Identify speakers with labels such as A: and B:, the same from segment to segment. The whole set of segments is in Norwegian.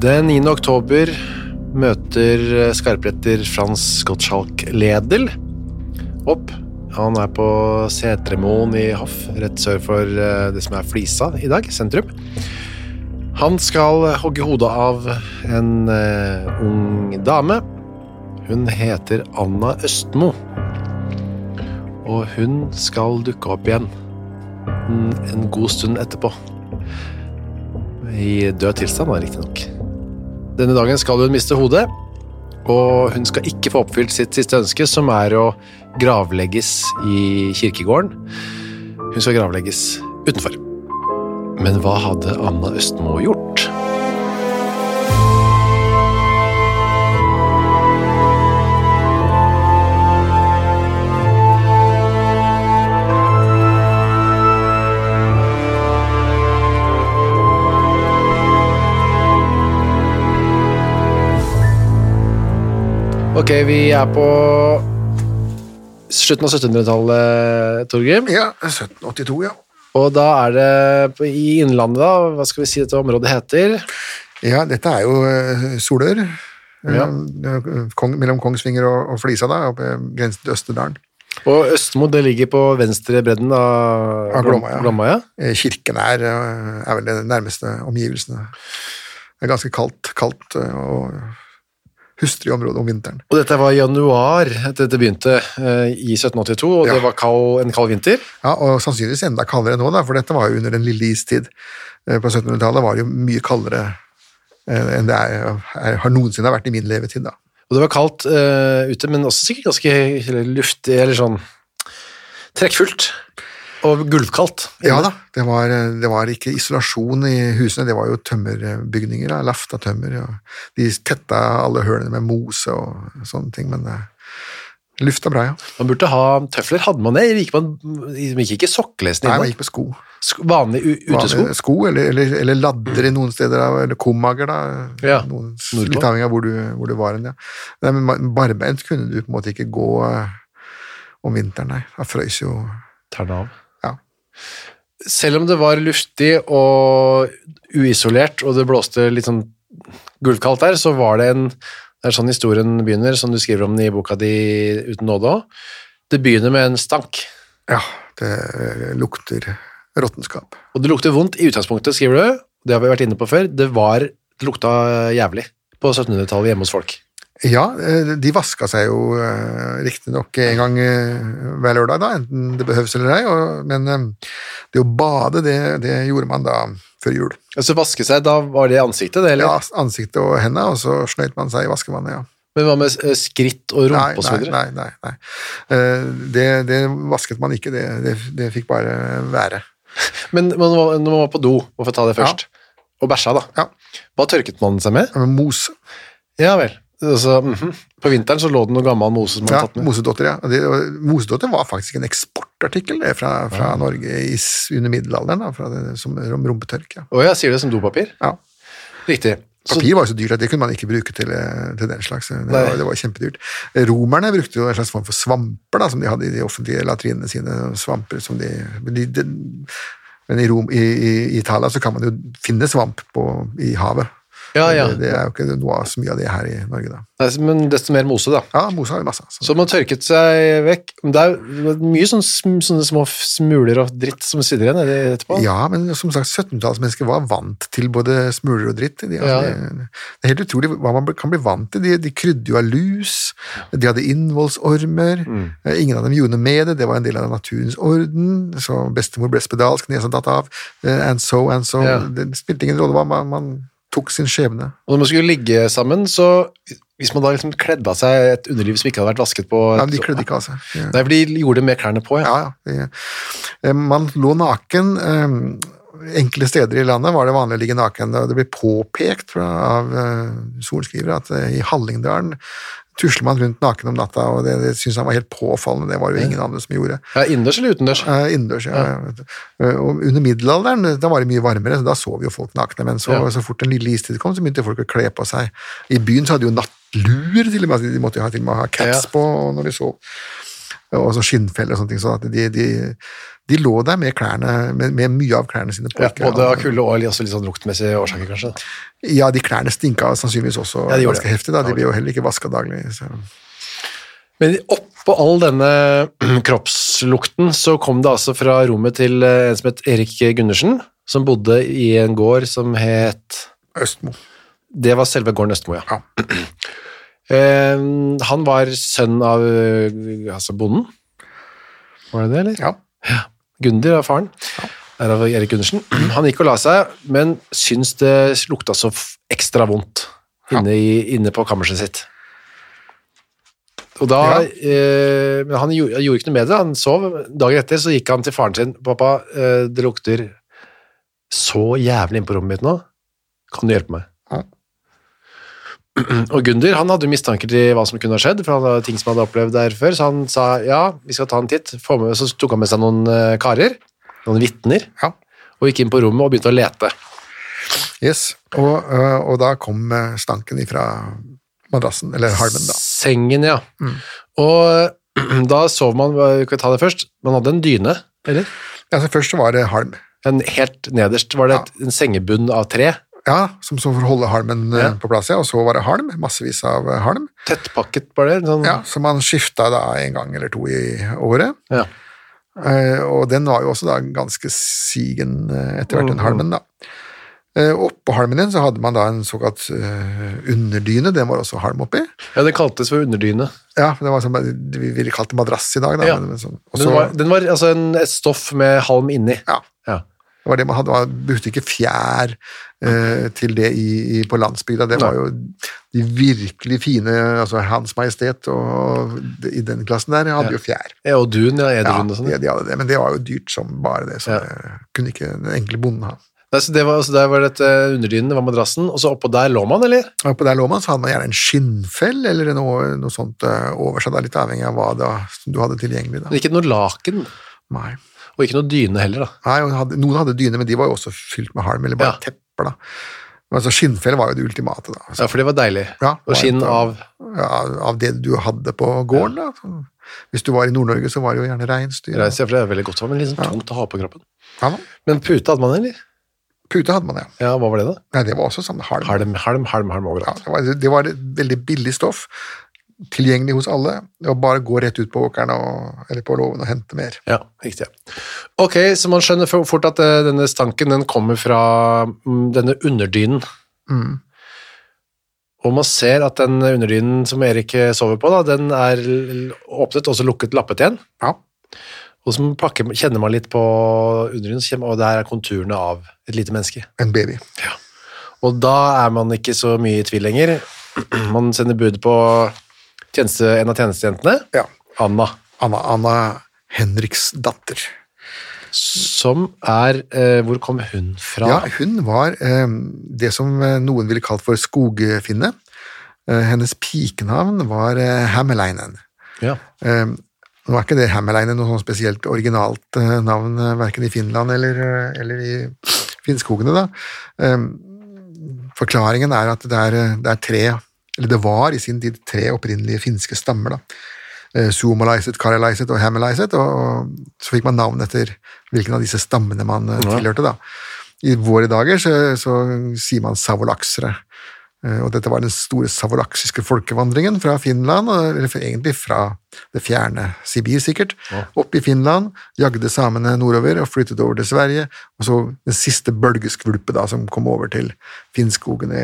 A: Den 9. oktober møter eh, skarpretter Frans Gottschalk Ledel opp. Han er på Setremoen i Hoff, rett sør for eh, det som er Flisa i dag, sentrum. Han skal hogge hodet av en eh, ung dame. Hun heter Anna Østmo. Og hun skal dukke opp igjen en, en god stund etterpå. I død tilstand, riktignok. Denne dagen skal hun miste hodet, og hun skal ikke få oppfylt sitt siste ønske, som er å gravlegges i kirkegården. Hun skal gravlegges utenfor. Men hva hadde Anna Østmo gjort? Ok, vi er på slutten av 1700-tallet, Torgrim.
B: Ja, 1782, ja.
A: Og da er det i Innlandet, da. Hva skal vi si dette området heter?
B: Ja, dette er jo eh, Solør.
A: Ja.
B: Eh, Kong, mellom Kongsvinger og, og Flisa, da, oppe grensen til Østerdalen.
A: Og Østmo det ligger på venstre bredden av
B: Av Glomma, ja.
A: Glomma, ja.
B: Eh, Kirken er, er vel de nærmeste omgivelsene. Det er ganske kaldt, kaldt og hustrig område om vinteren.
A: Og dette var i januar at dette begynte eh, i 1782, og
B: Ja.
A: det var kald, en kald vinter.
B: Ja, og sannsynligvis enda kaldere nå, da, for dette var jo under den lille istid. Eh, På 1700-tallet var det jo mye kaldere eh, enn det er, er, har noensinne vært i min levetid. da.
A: Og det var kaldt eh, ute, men også sikkert ganske luftig, eller sånn trekkfullt. Og gulvkaldt.
B: Ja da, det var, det var ikke isolasjon i husene, det var jo tømmerbygninger, lafta tømmer. De tetta alle hølene med mose og sånne ting, men eh, lufta bra, ja.
A: Man burde ha tøfler. Hadde man det? Gikk man gikk ikke sokkelesen
B: Nei, man gikk med sko.
A: Sk- Vanlig utesko?
B: Vanlig sko, eller, eller, eller ladder i noen steder, eller komager, da.
A: Ja,
B: Noen, litt avhengig av hvor du, hvor du var hen, ja. Nei, men barbeint kunne du på en måte ikke gå eh, om vinteren, nei. Da frøys jo
A: Tærne av. Selv om det var luftig og uisolert, og det blåste litt sånn gulvkaldt der, så var det en Det er sånn historien begynner, som du skriver om i boka di Uten nåde òg. Det begynner med en stank.
B: Ja, det lukter råttenskap.
A: Og det lukter vondt i utgangspunktet, skriver du. Det har vi vært inne på før. Det var Det lukta jævlig på 1700-tallet hjemme hos folk.
B: Ja, eh, de vaska seg jo eh, riktignok en gang eh, hver lørdag, da, enten det behøves eller ei, men det å bade, det, det gjorde man da før jul.
A: Altså vaske seg, da var det ansiktet, det, eller?
B: Ja, ansiktet og hendene, og så snøyt man seg i vaskevannet, ja.
A: Men hva med skritt og rumpe og så
B: nei, nei, nei, nei. Det, det vasket man ikke, det, det, det fikk bare være.
A: Men når man var på do, hvorfor ta det først, ja. og bæsja, da.
B: Ja.
A: Hva tørket man seg med?
B: Mose.
A: Ja vel. Altså. På vinteren så lå det noe gammel mose som man
B: Ja,
A: hadde tatt med.
B: mosedotter, ja. Det, mosedotter var faktisk en eksportartikkel fra, fra Norge i, under middelalderen, da, det, som, rom, rumpetørk. Ja.
A: Oh, ja, sier det som dopapir?
B: Ja.
A: Riktig.
B: Papir var jo så dyrt at det kunne man ikke bruke til, eh, til den slags. Det var, det var kjempedyrt. Romerne brukte jo en slags form for svamper da, som de hadde i de offentlige latrinene sine. Svamper som de, men de, de men i, Rom, i, i, i Italia så kan man jo finne svamp på, i havet.
A: Ja, ja.
B: Det, det er jo ikke noe av så mye av det her i Norge, da.
A: Nei, Men desto mer mose, da.
B: Ja, mose har vi masse. Så,
A: Så man tørket seg vekk. Men det er mye sånne, sånne små smuler og dritt som sitter igjen etterpå.
B: Ja, men som sagt, 1700-tallsmennesker var vant til både smuler og dritt. De, altså,
A: Ja.
B: det, det er helt utrolig hva man kan bli vant til. De, de krydde jo av lus, de hadde innvollsormer.
A: Mm.
B: Eh, Ingen av dem gjorde noe med det, det var en del av naturens orden. Så bestemor ble spedalsk, nesa datt av, eh, and so and so.
A: Ja.
B: Det spilte ingen rolle hva man, man tok sin skjebne.
A: Og når man skulle ligge sammen, så hvis man da liksom kledde av seg et underliv som ikke hadde vært vasket på
B: Ja, men de kledde ikke av seg. Ja.
A: Nei, for de gjorde det med klærne på, ja.
B: Ja, ja. Eh, Man lå naken. Enkle Enkelte steder i landet var det vanlig å ligge naken. Det ble påpekt fra, av eh, sorenskrivere at eh, i Hallingdalen tusler man rundt naken om natta, og det, det syns han var helt påfallende. Det var jo ingen andre som gjorde.
A: ja Innendørs eller utendørs?
B: Eh, Innendørs, ja. ja. Og under middelalderen da var det mye varmere, så da sov jo folk nakne. Men så,
A: Ja.
B: så fort den lille istid kom, så begynte folk å kle på seg. I byen så hadde de jo nattluer, til og med. altså, De måtte jo ha, til og med ha caps
A: Ja.
B: på når de sov. Og så skinnfeller og sånne ting. sånn at de, de, de lå der med klærne, med, med mye av klærne sine på.
A: Ja, både av kulde og også litt sånn luktmessige årsaker, kanskje.
B: Ja, de klærne stinka sannsynligvis også
A: Ja, de
B: ganske
A: det.
B: heftig. da, De ble jo heller ikke vaska daglig. Så.
A: Men oppå all denne kroppslukten så kom det altså fra rommet til eh, en som het Erik Gundersen, som bodde i en gård som het
B: Østmo.
A: Det var selve gården Østmo, ja.
B: Ja.
A: Eh, han var sønn av eh, altså bonden. Var det det, eller?
B: Ja. Ja.
A: Gunder var faren. Er av Erik Gundersen. Han gikk og la seg, men syns det lukta så ekstra vondt inne, i, inne på kammerset sitt. Og da, eh, men han gjorde, gjorde ikke noe med det, han sov. Dagen etter så gikk han til faren sin. 'Pappa, eh, det lukter så jævlig inn på rommet mitt nå. Kan du hjelpe meg?'
B: Ja.
A: Og Gunder han hadde mistanker til hva som kunne ha skjedd, for han hadde ting som han hadde opplevd der før, så han sa ja, vi skal ta en titt. Med, så tok han med seg noen eh, karer, noen vitner,
B: Ja.
A: og gikk inn på rommet og begynte å lete.
B: Yes. Og, øh, og da kom øh, stanken ifra madrassen, eller halmen, da.
A: Sengen, ja.
B: Mm.
A: Og da sov man, vi kan ta det først, man hadde en dyne, eller?
B: Først så var det halm.
A: En helt nederst var det ja. en sengebunn av tre,
B: Ja, som, så for å holde halmen øh,
A: Ja.
B: på plass, ja. Og så var det halm, massevis av øh, halm.
A: tettpakket var det, sånn,
B: Ja, som man skifta da en gang eller to i året.
A: ja.
B: Eh, og den var jo også da ganske sigen eh, etter hvert, den
A: Mhm.
B: halmen, da. Eh, oppå halmen din så hadde man da en såkalt eh, underdyne, den var også halm oppi.
A: Ja, det kaltes for underdyne.
B: Ja, det var sånn, vi ville kalt det madrass i dag, da.
A: Ja.
B: Men, men sånn. Også,
A: Den var, den var altså en, et stoff med halm inni.
B: ja,
A: Ja.
B: Det var det man hadde, man brukte ikke fjær eh, til det i, i, på landsbygda. Det var jo de virkelig fine, altså Hans Majestet og de, i den klassen der hadde
A: Ja.
B: jo fjær.
A: Ja, og dun, ja, edrun og sånn.
B: Ja, de hadde det, men det var jo dyrt som bare det, så det kunne ikke den enkle bonden ha.
A: Nei, så det var, altså der var dette et eh, det var madrassen, og så oppå der lå man, eller?
B: Oppå der lå man, så hadde man gjerne en skinnfell eller noe, noe sånt eh, over seg, litt avhengig av hva da, du hadde tilgjengelig. Da.
A: Men ikke noe laken,
B: Nei.
A: Og ikke noe dyne heller, da.
B: Nei, hadde, noen hadde dyne, men de var jo også fylt med halm, eller bare
A: Ja.
B: tepper. da. Men altså, Skinnfell var jo det ultimate. da.
A: Ja, for det var deilig.
B: Ja,
A: og skinn av
B: ja, av det du hadde på gården. da. Så, hvis du var i Nord-Norge, så var det jo gjerne reinsdyr.
A: ja, for det er veldig godt, men sånn tungt å ha på kroppen.
B: Ja, da.
A: Men pute hadde man, eller?
B: Pute hadde man, ja.
A: Ja, hva var det da?
B: Nei, det var også sånn halm.
A: Halm, halm, halm, halm
B: Ja, det, var, det var et veldig billig stoff, tilgjengelig hos alle. og bare gå rett ut på åkeren og, eller på låven og hente mer.
A: Ja, riktig. Ok, så man skjønner fort at eh, denne stanken, den kommer fra mm, denne underdynen.
B: Mm.
A: Og man ser at den underdynen som Erik eh, sover på, da, den er åpnet og så lukket lappet igjen.
B: Ja.
A: Og så pakker, kjenner man litt på underdynen, og der er konturene av et lite menneske.
B: En baby.
A: Og da er man ikke så mye i tvil lenger. Man sender bud på tjeneste, en av tjenestejentene,
B: Ja.
A: Anna,
B: Anna, Anna Henriks datter.
A: som er eh, Hvor kom hun fra?
B: Ja, hun var eh, det som eh, noen ville kalt for skogfinne. Eh, hennes pikenavn var eh, Hämäläinen.
A: Ja.
B: Eh, nå er ikke det Hammeleinen noe sånn spesielt originalt navn, verken i Finland eller, eller i Finnskogene. Da. Forklaringen er at det er, det er tre, eller det var i sin tid tre opprinnelige finske stammer. da. Eh, Suomalaiset, Karalaiset og Hamalaiset, og, så fikk man navn etter hvilken av disse stammene man eh,
A: Ja.
B: tilhørte. da. I våre dager så, så sier man savolaksere. Eh, Og dette var den store savolaksiske folkevandringen fra Finland, eller egentlig fra det fjerne Sibir sikkert, opp i Finland, jagde samene nordover og flyttet over til Sverige, og så den siste bølgeskvulpet da, som kom over til Finnskogen.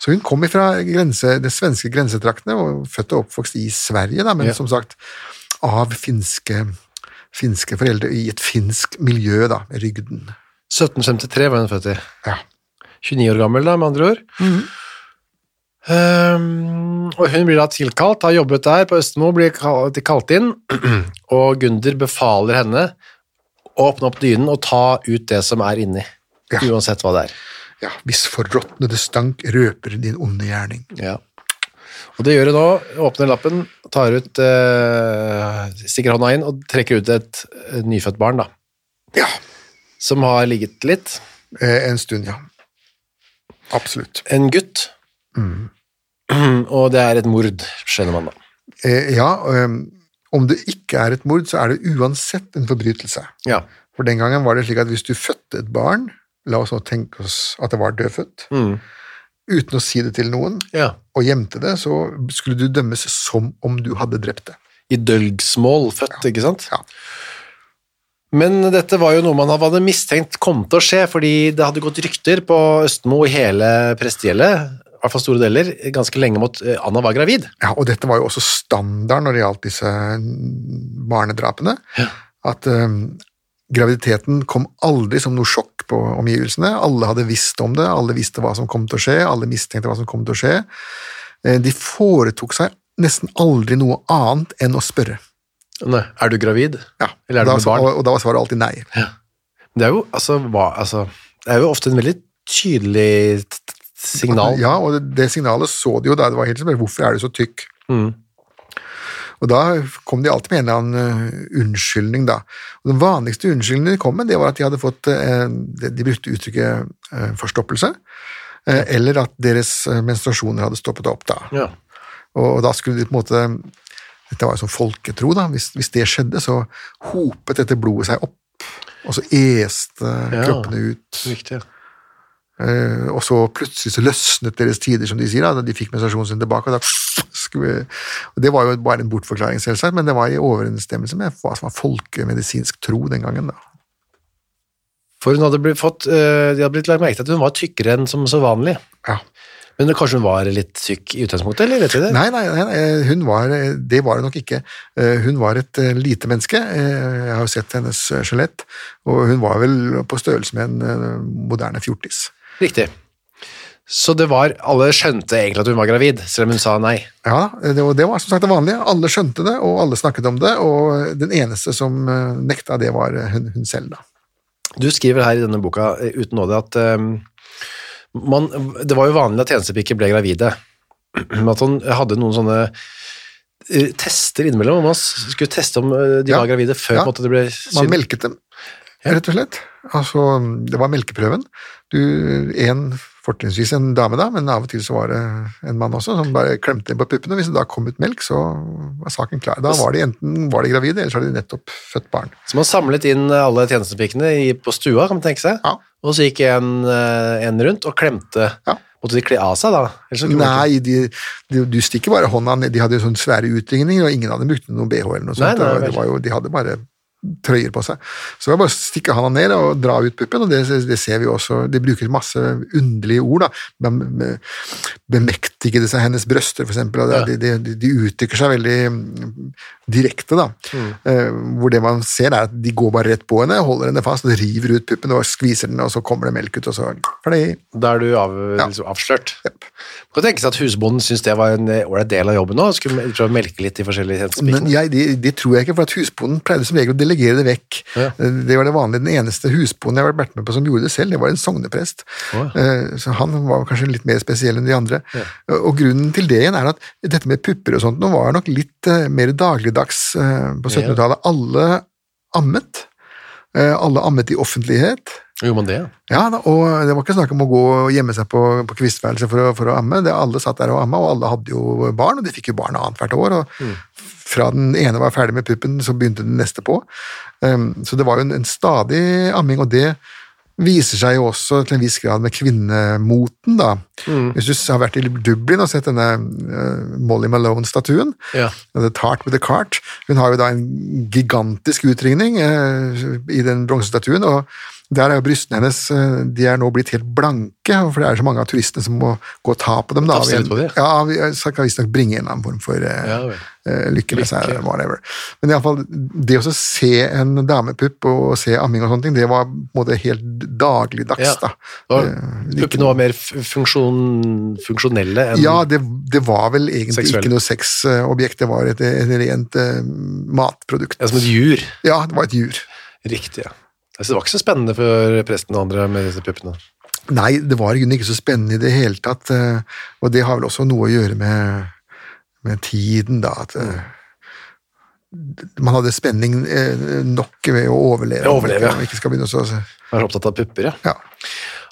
B: Så hun kom fra grense, de svenske grensetraktene, og født og oppvokst i Sverige, da, men
A: Ja.
B: som sagt av finske, finske foreldre i et finsk miljø, da, Rygden.
A: 1753 var hun født i.
B: Ja.
A: 29 år gammel, da, med andre ord. Ehm, og hun blir da tilkalt, har jobbet der på Østmo, blir kal- kalt inn, og Gunder befaler henne å åpne opp dynen og ta ut det som er inni,
B: Ja.
A: uansett hva det er.
B: Ja, hvis forråtnede stank røper din onde gjerning.
A: Ja. Og det gjør hun nå, åpner lappen, tar ut, eh, stikker hånda inn og trekker ut et, et nyfødt barn, da,
B: Ja,
A: som har ligget litt.
B: eh, en stund, ja. Absolutt.
A: En gutt, og det er et mord, skjønner man da.
B: Eh, ja, eh, om det ikke er et mord, så er det uansett en forbrytelse.
A: Ja.
B: For den gangen var det slik at hvis du fødte et barn, la oss nå tenke oss at det var dødfødt,
A: Mm.
B: uten å si det til noen,
A: ja.
B: og gjemte det, så skulle du dømmes som om du hadde drept det.
A: I dølgsmål født, ikke sant?
B: Ja.
A: Men dette var jo noe man hadde mistenkt kom til å skje, fordi det hadde gått rykter på Østmo i hele prestegjeldet, i hvert fall store deler, ganske lenge mot eh, Anna var gravid.
B: Ja, og dette var jo også standard når det gjaldt disse barnedrapene. barnedrapene. At um, graviditeten kom aldri som noe sjokk på omgivelsene. Alle hadde visst om det, alle visste hva som kom til å skje, alle mistenkte hva som kom til å skje. Eh, de foretok seg nesten aldri noe annet enn å spørre.
A: Nei, er du gravid?
B: Ja,
A: Eller er du med barn?
B: Og, og da var svaret alltid nei.
A: Det er jo, altså, hva, altså, det er jo ofte en veldig tydelig signal.
B: Ja, og det, det signalet så de jo da. Det var helt sånn, hvorfor er du så tykk?
A: Mm.
B: Og da kom de alltid med en eller annen eh, unnskyldning, da. Og den vanligste unnskyldningen de kom med, det var at de hadde fått eh, De brukte uttrykket eh, forstoppelse, eller at deres menstruasjoner hadde stoppet opp, da.
A: Ja.
B: Og da skulle de på en måte Dette var jo som folketro, da. Hvis, hvis det skjedde, så hopet dette blodet seg opp, og så este
A: Ja.
B: kroppene ut.
A: Riktig.
B: Eh, og så plutselig så løsnet deres tider, som de sier, da, de fikk menstruasjonen sin tilbake. Og, da, og Det var jo bare en bortforklaring, selvsagt, men det var i overensstemmelse med hva som var folkemedisinsk tro den gangen. da.
A: For hun hadde blitt fått, eh, de hadde blitt lagt merke til at hun var tykkere enn som så vanlig.
B: Ja.
A: Men kanskje hun var litt syk i utgangspunktet, eller vet vi det?
B: Nei, nei, nei, hun var, det var det nok ikke. Eh, Hun var et eh, lite menneske. Eh, Jeg har jo sett hennes skjelett, og hun var vel på størrelse med en moderne fjortis.
A: Riktig. Så det var, alle skjønte egentlig at hun var gravid, selv om hun sa nei.
B: Ja, det det var som sagt det vanlige. Alle skjønte det, og alle snakket om det, og den eneste som nekta, det var hun, hun selv, da.
A: Du skriver her i denne boka uten nåde at man, det var jo vanlig at tjenestepiker ble gravide. At han hadde noen sånne eh, tester innimellom, man skulle teste om eh, de
B: Ja.
A: var gravide før
B: Ja.
A: det ble
B: Man melket dem, rett og slett. Altså, det var melkeprøven. Du, en, fortrinnsvis en dame da, men av og til så var det en mann også, som bare klemte inn på puppene. Hvis det da kom ut melk, så var saken klar. Da var de enten var de gravide, eller så hadde de nettopp født barn.
A: Så man samlet inn alle tjenestepikene på stua, kan man tenke seg.
B: Ja.
A: Og så gikk en, eh, en rundt og klemte.
B: Ja.
A: Måtte de kle av seg da? Så
B: Nei, de, de, du stikker bare hånda ned. De hadde jo sånne svære utringninger, og ingen av dem brukte noen BH eller noe sånt.
A: nei,
B: det, var, det var jo, de hadde bare trøyer på seg. Så det var bare å stikke handa ned og dra ut puppen, og det, det ser vi også. De bruker masse underlige ord, da. Bem- be- det seg hennes brøster, for eksempel.
A: Ja.
B: de, de, de uttrykker seg veldig mm, direkte, da.
A: Mm.
B: Eh, hvor det man ser, er at de går bare rett på henne, holder henne fast, og river ut puppen og skviser den, og så kommer det melk ut, og så ferdig.
A: Da er du av,
B: Ja.
A: liksom avslørt.
B: Yep.
A: Det kan seg at husbonden syntes det var en eh, ålreit del av jobben nå, skulle prøve å melke litt i forskjellige
B: Men Ja, det, det tror jeg ikke, for at husbonden pleide som regel å delegere det vekk.
A: Ja.
B: Det var det vanlige. Den eneste husbonden jeg har vært med på som gjorde det selv, det var en sogneprest.
A: Å,
B: Eh, Så han var kanskje litt mer spesiell enn de andre. Og grunnen til det igjen er at dette med pupper og sånt nå var nok litt eh, mer dagligdags eh, på 1700-tallet. Alle ammet. Eh, Alle ammet i offentlighet.
A: Gjorde man det? ja?
B: Og det var ikke snakk om å gå og gjemme seg på, på kvistværelset for, for å amme. Det, alle satt der og amma, og alle hadde jo barn, og de fikk jo barn annethvert år. og Fra den ene var ferdig med puppen, så begynte den neste på. Um, så det var jo en, en stadig amming, og det viser seg jo også til en viss grad med kvinnemoten, da. Hvis du har vært i Dublin og sett denne uh, Molly Malone-statuen,
A: Ja.
B: The Tart with a Cart, hun har jo da en gigantisk utringning uh, i den bronsestatuen, og der er jo brystene hennes eh, de er nå blitt helt blanke, for det er så mange av turistene som må gå og ta på dem. da.
A: Vi?
B: Ja, vi skal visstnok bringe en eller annen form for eh,
A: Ja,
B: eh, lykke med seg, whatever. Men i alle fall, det å se en damepupp og se amming og sånne ting, det var på en måte helt dagligdags.
A: Ja.
B: da. Eh,
A: Puppene var mer funksjon, funksjonelle enn
B: Ja, det, det var vel egentlig
A: Seksuelle.
B: ikke noe sexobjekt, det var et, et rent uh, matprodukt.
A: ja, som et jur.
B: Ja, det var et jur.
A: Riktig, ja. Altså, det var ikke så spennende for presten og andre med disse puppene.
B: Nei, det var ikke så spennende i det hele tatt, eh, og det har vel også noe å gjøre med, med tiden, da. At eh, man hadde spenning eh, nok ved å overleve.
A: Overleve, ja.
B: ikke skal begynne å
A: er opptatt av pupper, ja.
B: ja.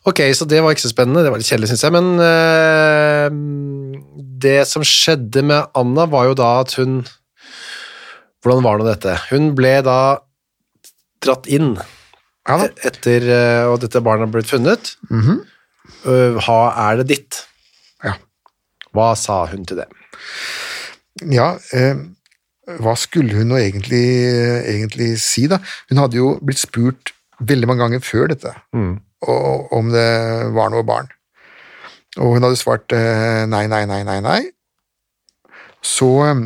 A: Ok, så det var ikke så spennende. Det var litt kjedelig, syns jeg. Men øh, det som skjedde med Anna, var jo da at hun Hvordan var nå dette? Hun ble da dratt inn
B: Ja da.
A: etter at dette barnet har blitt
B: funnet.
A: Mm -hmm. er det ditt?
B: Ja.
A: Hva sa hun til det?
B: Ja, eh, hva skulle hun nå egentlig, egentlig si, da? Hun hadde jo blitt spurt veldig mange ganger før dette og, om det var noe barn. Og hun hadde svart eh, nei, nei, nei, nei, nei. Så eh,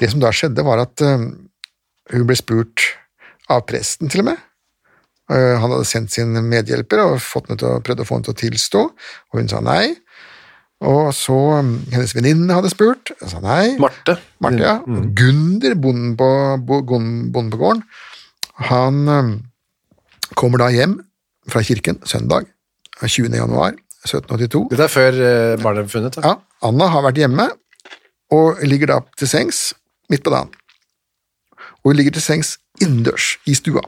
B: det som da skjedde, var at eh, hun ble spurt av presten, til og med. Eh, han hadde sendt sin medhjelper og fått henne til å, prøvd å få henne til å tilstå, og hun sa nei. Og så um, hennes venninne hadde spurt, og sa nei.
A: Marte?
B: Marte, ja. Gunder, bonden på, bonden på gården, han um, kommer da hjem fra kirken søndag 20. januar 1782.
A: Dette er før eh, barnet ble funnet? Da.
B: Ja, Anna har vært hjemme og ligger da til sengs midt på dagen. Og hun ligger til sengs innendørs i stua.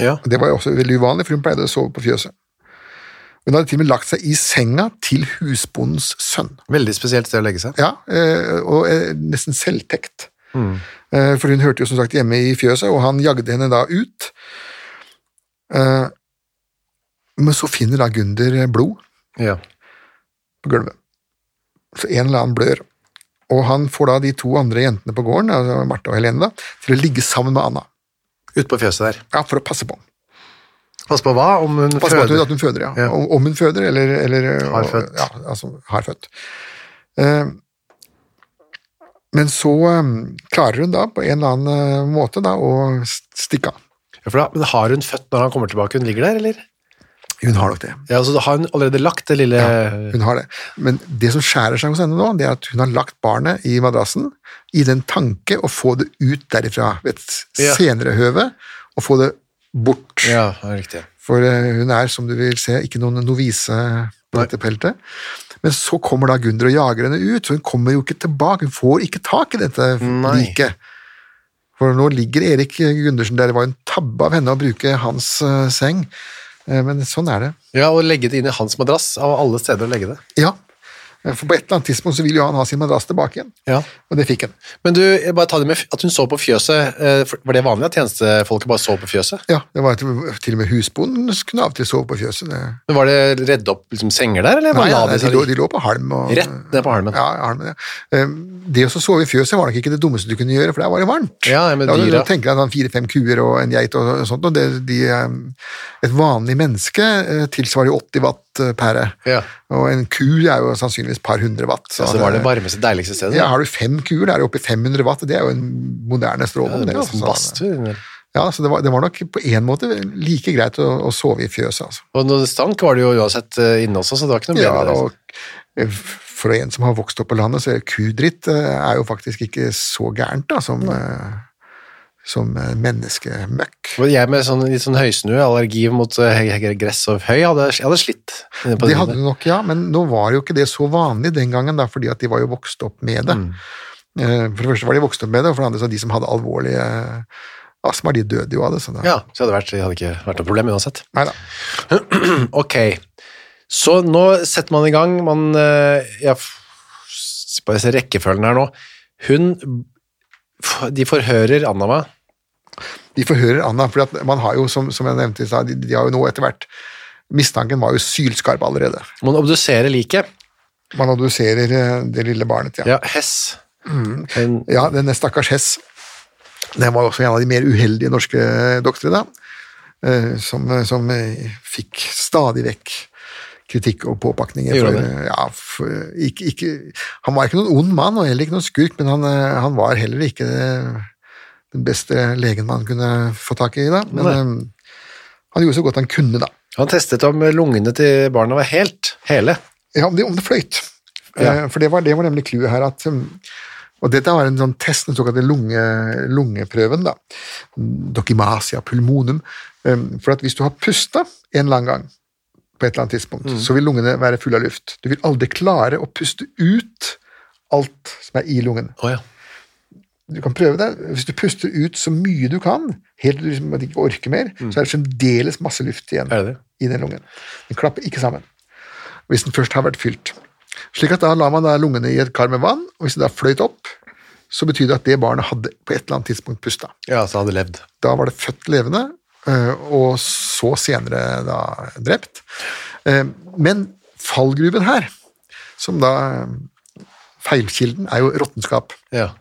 A: Ja.
B: Det var jo også veldig uvanlig, for hun pleide å sove på fjøset. Hun hadde til og med lagt seg i senga til husbondens sønn.
A: Veldig spesielt sted å legge seg.
B: Ja, eh, og eh, nesten selvtekt. Mm. For hun hørte jo som sagt hjemme i fjøset, og han jagde henne da ut. Eh, Men så finner da Gunder blod
A: Ja.
B: på gulvet. Så en eller annen blør. Og han får da de to andre jentene på gården, altså Martha og Helene, da, til å ligge sammen med Anna.
A: Ute på fjøset der.
B: Ja, For å passe på.
A: Passe på hva? Om hun
B: Passe på at hun,
A: føder?
B: føder, ja.
A: Ja.
B: Om, om hun føder, eller, eller
A: Har født.
B: Ja, altså har født. Uh, men så um, klarer hun da på en eller annen eh, måte da å stikke av.
A: Ja, for da, men har hun født når han kommer tilbake? Hun ligger der, eller?
B: Hun har nok det.
A: Ja, altså Har hun allerede lagt det lille ja,
B: Hun har det. Men det som skjærer seg hos henne nå, det er at hun har lagt barnet i madrassen i den tanke å få det ut derifra ved et
A: Ja.
B: senere høve, og få det bort.
A: Ja, det er riktig.
B: For eh, hun er, som du vil se, ikke noen novise på dette peltet. Men så kommer da Gunder og jager henne ut, så hun kommer jo ikke tilbake. Hun får ikke tak i dette liket. For nå ligger Erik Gundersen der. Det var en tabbe av henne å bruke hans uh, seng. Eh, Men sånn er det.
A: Ja, og legge det inn i hans madrass, av alle steder å legge det.
B: Ja. For på et eller annet tidspunkt så vil jo han ha sin madrass tilbake igjen.
A: Ja.
B: Og det fikk han.
A: Men du, bare ta det med at hun så på fjøset. eh, Var det vanlig at tjenestefolket bare så på fjøset?
B: Ja, det var til, til og med husbonden kunne av og til sove på fjøset. Det.
A: Men Var det redd opp liksom, senger der, eller
B: Nei,
A: ja,
B: nei,
A: de
B: lå, de lå på halm. Og,
A: Rett ned på halmen.
B: Ja, halmen, ja. Eh, Det å sove i fjøset var nok ikke det dummeste du kunne gjøre, for der var det varmt.
A: Ja, men
B: Da
A: dyra-
B: Du tenker deg sånn fire-fem kuer og en geit og sånt, og det, de, eh, et vanlig menneske eh, tilsvarer jo 80 watt eh, pære.
A: Ja.
B: Og en ku er jo sannsynligvis et par hundre watt.
A: Så det var det varmeste, deiligste stedet?
B: Ja, har du fem kuer, da er det oppe i 500 watt, det er jo en moderne
A: Ja,
B: stråle.
A: det
B: det,
A: var
B: så-
A: badstue.
B: Ja, så det var, det var nok på en måte like greit å, å sove i fjøset, altså.
A: Og det stank var det jo uansett eh, inne også, så det var ikke noe
B: Ja,
A: bedre.
B: og eh, for en som har vokst opp på landet, så er kudritt eh, er jo faktisk ikke så gærent da, som, eh, som eh, menneskemøkk.
A: Jeg med sånn, litt sånn høysnue, allergi mot eh, gress og høy, hadde, hadde slitt.
B: Det
A: det
B: hadde du nok, ja, men nå var jo ikke det så vanlig den gangen, da, fordi at de var jo vokst opp med det. Mm. For det første var de vokst opp med det, og for det andre så de som hadde alvorlige astma, de døde jo av det. Så da,
A: Ja, så hadde det vært, det hadde ikke vært noe problem uansett.
B: Neida.
A: Ok, så nå setter man i gang, man, Jeg bare se rekkefølgen her nå. Hun, de forhører Anna meg.
B: De forhører Anna, for man har jo, som, som jeg nevnte i stad, de, de har jo nå etter hvert Mistanken var jo sylskarp allerede.
A: Man obduserer liket.
B: Man obduserer eh, det lille barnet, ja.
A: Ja, Hess. En,
B: Ja, denne stakkars Hess, den var også en av de mer uheldige norske doktorene, eh, som, som eh, fikk stadig vekk kritikk og påpakninger. For, ja, for, ikke, ikke, han var ikke noen ond mann, og heller ikke noen skurk, men han, eh, han var heller ikke den beste legen man kunne få tak i. Da. Men eh, han gjorde så godt han kunne, da.
A: han testet om lungene til barna var helt hele.
B: Ja, om det, om det fløyt.
A: Ja.
B: Eh, For det var, det var nemlig clouet her at um, Og dette var en sånn test, den såkalte lunge, lungeprøven, da. Dokimasia pulmonum. Um, For at hvis du har pusta en lang gang på et eller annet tidspunkt,
A: Mm.
B: så vil lungene være fulle av luft. Du vil aldri klare å puste ut alt som er i lungen.
A: Oh, ja.
B: Du kan prøve det. Hvis du puster ut så mye du kan, helt til du liksom ikke orker mer, så er det fremdeles masse luft igjen
A: Mm. Det det?
B: i den lungen. Den klapper ikke sammen. Hvis den først har vært fylt. Slik at da lar man da lungene i et kar med vann, og hvis det da fløyt opp, så betyr det at det barnet hadde på et eller annet tidspunkt pusta.
A: Ja, så hadde levd.
B: Da var det født levende, og så senere da drept. Eh, Men fallgruven her, som da eh, Feilkilden er jo råttenskap.
A: Ja.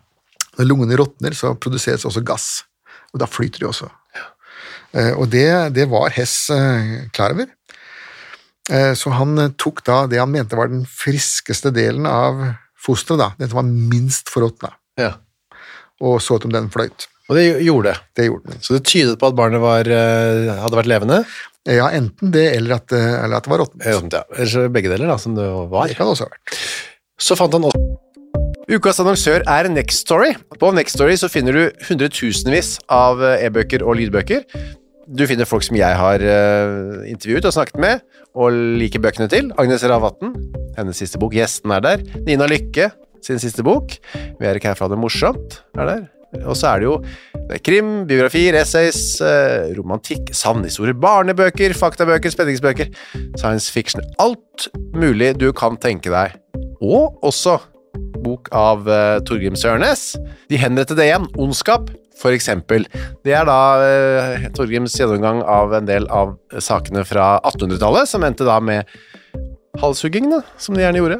B: Når lungene råtner, så produseres også gass, og da flyter de også. Ja. Og det, det var Hess eh, klar over. Eh, Så han eh, tok da det han mente var den friskeste delen av fosteret, da, den som var minst forråtna,
A: ja.
B: og så ut om den fløyt.
A: Og det gjorde det.
B: Det gjorde den.
A: Så det tydet på at barnet var, eh, hadde vært levende?
B: Ja, enten det, eller at, eh, eller at det var råttent.
A: Ja, ja. Eller begge deler, da, som det var.
B: Det kan det også ha vært.
A: Så fant han også Ukas annonsør er Next Story. På Next Story så finner du hundretusenvis av eh, e-bøker og lydbøker. Du finner folk som jeg har eh, intervjuet og snakket med, og liker bøkene til. Agnes Ravatn, hennes siste bok. Gjesten er der. Nina Lykke, sin siste bok. Vi er ikke her for å ha det morsomt, er der. Og så er det jo krim, biografier, essays, eh, romantikk, savnhistorier, barnebøker, faktabøker, spenningsbøker, science fiction. Alt mulig du kan tenke deg. Og også bok av uh, Torgrim Sørnes. De henrettede igjen, Ondskap, for eksempel. Det er da uh, Torgrims gjennomgang av en del av sakene fra 1800-tallet, som endte da med halshugging, som de gjerne gjorde.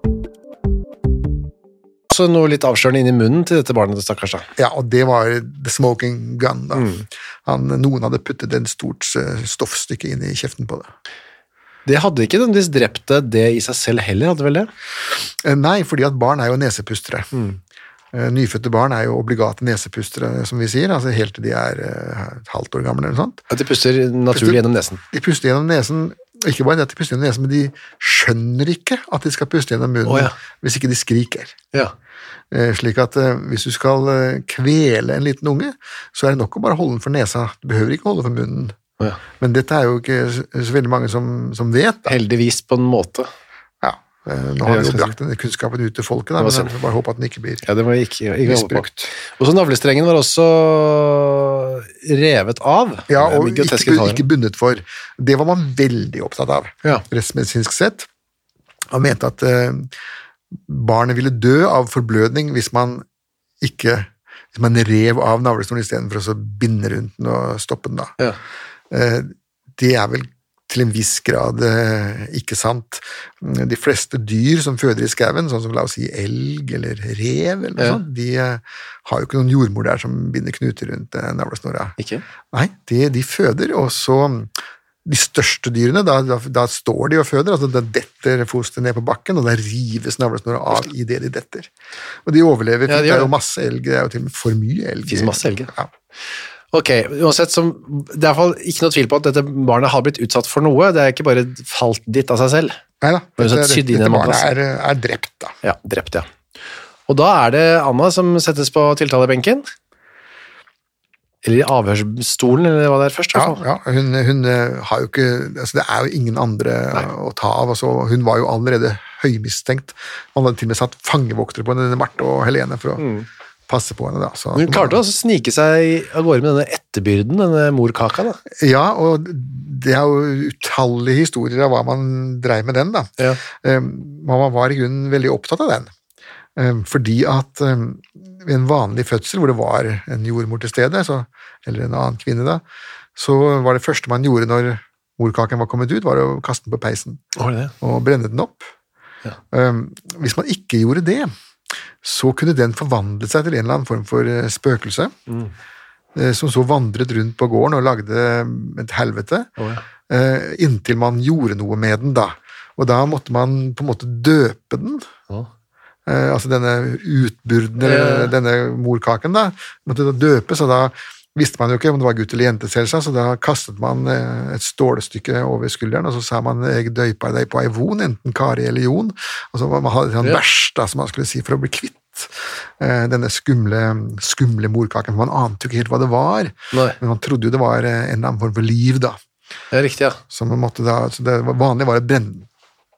A: Så noe litt avslørende i munnen til dette barnet, stakkars. da.
B: Ja, og det var the smoking gun, da. Han, noen hadde puttet en stort eh, stoffstykke inn i kjeften på det.
A: Det hadde ikke nødvendigvis drept det, det i seg selv heller, hadde vel det?
B: Eh, Nei, fordi at barn er jo nesepustere. Mm. Nyfødte barn er jo obligate nesepustere, som vi sier, altså helt til de er eh, et halvt år gamle eller noe sånt.
A: At de puster naturlig gjennom nesen.
B: De puster gjennom nesen, ikke bare det at de puster gjennom nesen, men de skjønner ikke at de skal puste gjennom munnen
A: oh, ja.
B: hvis ikke de skriker.
A: Ja.
B: Eh, Slik at eh, hvis du skal eh, kvele en liten unge, så er det nok å bare holde den for nesa. Du behøver ikke holde for munnen.
A: Oh, ja.
B: Men dette er jo ikke så veldig mange som, som vet. Da.
A: Heldigvis på en måte.
B: Ja. Nå har vi jo brakt denne kunnskapen ut til folket, da, men jeg får bare håpe at den ikke blir
A: Ja, det var ikke, ikke
B: misbrukt.
A: Og så navlestrengen var også revet av.
B: Ja, og ikke, ikke bundet for. Det var man veldig opptatt av,
A: Ja.
B: rettsmedisinsk sett. Han mente at eh, barnet ville dø av forblødning hvis man ikke hvis man rev av navlestolen istedenfor å binde rundt den og stoppe den. da.
A: Ja.
B: Eh, Det er vel til en viss grad eh, ikke sant. De fleste dyr som føder i skauen, sånn som la oss si elg eller rev, eller
A: Ja.
B: sånt, de eh, har jo ikke noen jordmor der som binder knuter rundt eh, navlesnora.
A: Ikke?
B: Nei, de, de føder, og så de største dyrene, da, da, da står de og føder, altså da detter fosteret ned på bakken, og da rives navlesnora av i det de detter. Og de overlever,
A: Ja, de
B: det er jo masse elg, det er jo til og med for mye elg.
A: Det masse elg,
B: ja.
A: Ok, uansett, som, det er i hvert fall ikke noe tvil på at dette barnet har blitt utsatt for noe. Det er ikke bare falt dit av seg selv.
B: Neida,
A: da,
B: dette,
A: inn
B: dette barnet er, er drept, da.
A: Ja, drept, ja. Og da er det Anna som settes på tiltalebenken. Eller i avhørsstolen, eller hva det er først.
B: Ja, ja hun, hun eh, har jo ikke altså Det er jo ingen andre å ta av. Altså, hun var jo allerede høymistenkt. Man hadde til og med satt fangevoktere på denne Marte og Helene for å passe på henne. da. Så,
A: Hun klarte altså å snike seg av gårde med denne etterbyrden, denne morkaka. da.
B: Ja, og det er jo utallige historier av hva man dreiv med den. da.
A: Ja.
B: Eh, Mamma var i grunnen veldig opptatt av den. Eh, Fordi at eh, ved en vanlig fødsel, hvor det var en jordmor til stede, så, eller en annen kvinne da, så var det første man gjorde når morkaken var kommet ut, var å kaste den på peisen
A: det?
B: og brenne den opp. Ja. Hvis man ikke gjorde det, så kunne den forvandle seg til en eller annen form for eh, spøkelse, Mm. som så vandret rundt på gården og lagde et helvete,
A: Oh, ja.
B: eh, inntil man gjorde noe med den, da. Og da måtte man på en måte døpe den, eh, altså denne utburden, eller denne morkaken, da. Måtte da døpes, og da visste man jo ikke om det var gutt eller jente, selvsagt, så da kastet man eh, et stålstykke over skulderen, og så sa man 'jeg døypa deg på ei von', enten Kari eller Jon. Og så man hadde en sånn vers, da, som man skulle si, for å bli kvitt eh, denne skumle, skumle morkaken. For man ante jo ikke helt hva det var,
A: Nei.
B: men man trodde jo det var eh, en eller annen form for liv, da.
A: Ja, riktig, ja.
B: Så man da, så det vanlige var å brenne den.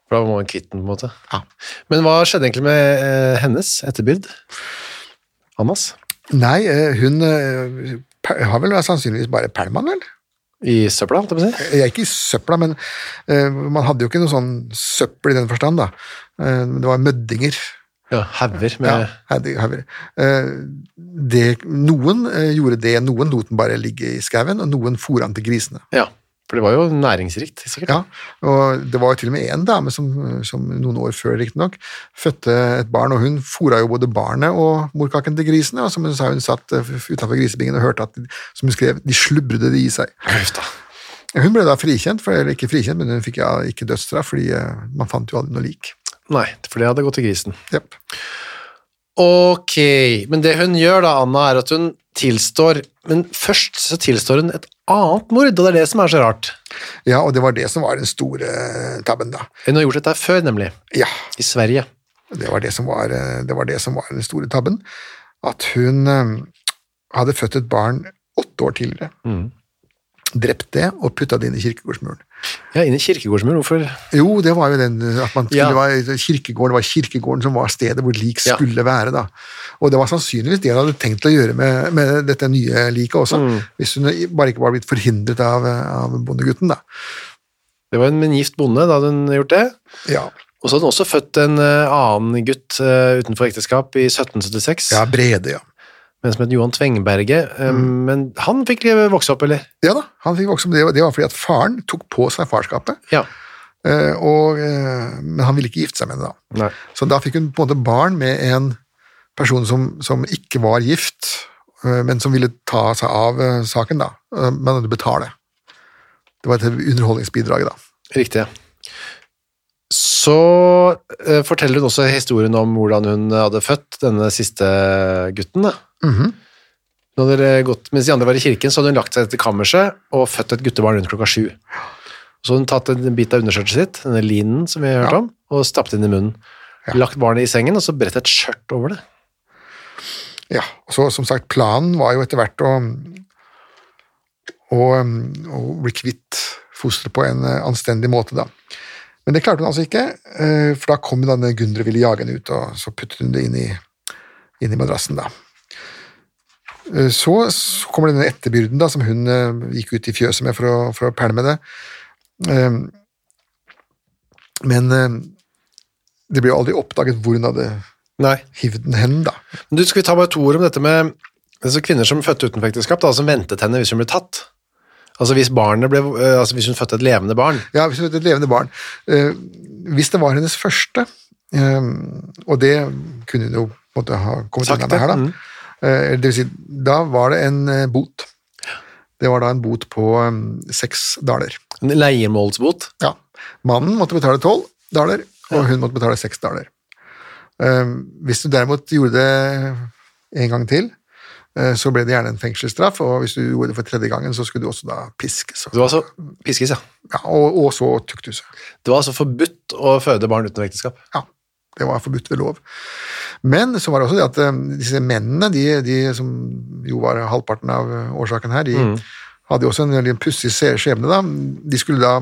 A: For da var man kvitt den, på en måte.
B: Ja.
A: Men hva skjedde egentlig med hennes etterbyrd? Annas?
B: Nei, hun har vel sannsynligvis bare Perlman, vel?
A: I søpla, holdt jeg på å si?
B: Jeg er ikke i søpla, men uh, man hadde jo ikke noe sånn søppel i den forstand, da. Uh, det var møddinger.
A: Ja, hauger med
B: Ja, hadde- eh, det, noen eh, gjorde det, noen lot den bare ligge i skauen, og noen fôra den til grisene.
A: Ja, for det var jo næringsrikt, sikkert.
B: Ja, og det var jo til og med en dame som, som noen år før riktignok fødte et barn, og hun fora jo både barnet og morkaken til grisene, og som hun sa hun satt utafor grisebingen og hørte at, som hun skrev, de slubrede det i seg.
A: Huff.
B: Hun ble da frikjent, for, eller ikke frikjent, men hun fikk ja, ikke dødsstraff, fordi eh, man fant jo aldri noe lik.
A: Nei, for det hadde gått til grisen.
B: Yep.
A: Ok, men det hun gjør da, Anna, er at hun tilstår, men først så tilstår hun et annet mord, og det er det som er så rart.
B: Ja, og det var det som var den store eh, tabben, da.
A: Hun har gjort dette før, nemlig,
B: Ja,
A: i Sverige.
B: det var det som var, eh, det var, det som var den store tabben. At hun eh, hadde født et barn åtte år tidligere. Drept det og putta det inn i kirkegårdsmuren.
A: Ja, inn i kirkegårdsmuren, hvorfor?
B: Jo, det var jo den at man
A: Ja.
B: skulle være kirkegården, det var kirkegården som var stedet hvor lik
A: Ja.
B: skulle være. da. Og det var sannsynligvis det hun hadde tenkt å gjøre med, med dette nye liket også,
A: Mm.
B: hvis hun bare ikke var blitt forhindret av, av bondegutten. da.
A: Det var en gift bonde da hadde hun gjort det.
B: Ja,
A: Og så hadde hun også født en eh, annen gutt eh, utenfor ekteskap i 1776,
B: ja Brede, ja.
A: Men som het Johan Tvengberget. Mm. Men han fikk vokse opp, eller?
B: Ja da, han fikk vokse opp. Det var- fordi at faren tok på seg farskapet,
A: Ja.
B: eh, og, eh, men han ville ikke gifte seg med henne da.
A: Nei.
B: Så da fikk hun på en måte barn med en person som, som ikke var gift, eh, men som ville ta seg av saken, da. Men hadde betale. Det var et underholdningsbidrag, da.
A: Riktig. Så forteller hun også historien om hvordan hun hadde født denne siste gutten. da.
B: Mhm.
A: Nå hadde det gått, mens de andre var i kirken, så hadde hun lagt seg til kammerset og født et guttebarn rundt klokka sju. Så hadde hun tatt en bit av underskjørtet sitt, denne linen som vi har hørt
B: Ja.
A: om, og stappet inn i munnen. Lagt barnet i sengen, og så bredt et skjørt over det.
B: Ja, og så som sagt, planen var jo etter hvert å, å, å bli kvitt fosteret på en eh, anstendig måte, da. Men det klarte hun altså ikke, eh, for da kom denne Gundre ville jage henne ut, og så puttet hun det inn i, inn i madrassen, da. Eh, Så, kommer denne etterbyrden da, som hun eh, gikk ut i fjøset med for å, for å pælme det. Eh, Men eh, det ble jo aldri oppdaget hvor hun hadde
A: Nei.
B: hivd den hen, da.
A: Du, skal vi ta bare to ord om dette med altså kvinner som fødte utenfor ekteskap, da, som ventet henne hvis hun ble tatt? Altså hvis, barnet ble, altså hvis hun fødte et levende barn.
B: Ja, hvis hun fødte et levende barn. Hvis det var hennes første, eh, og det kunne hun jo måtte ha kommet unna med her, da.
A: Det,
B: Eh, vil si, da var det en eh, bot. Det var da en bot på eh, seks daler.
A: En leiemålsbot.
B: Ja. Mannen måtte betale tolv daler, og hun måtte betale seks daler. Hvis du derimot gjorde det en gang til, så ble det gjerne en fengselsstraff, og hvis du gjorde det for tredje gangen, så skulle du også da piskes.
A: Det var altså piskes, ja.
B: Ja, og, og så tukthuset.
A: Det var altså forbudt å føde barn uten ekteskap.
B: Ja, det var forbudt ved lov. Men så var det også det at eh, disse mennene, de, de som jo var halvparten av årsaken her, de hadde jo også en veldig pussig skjebne. da. De skulle da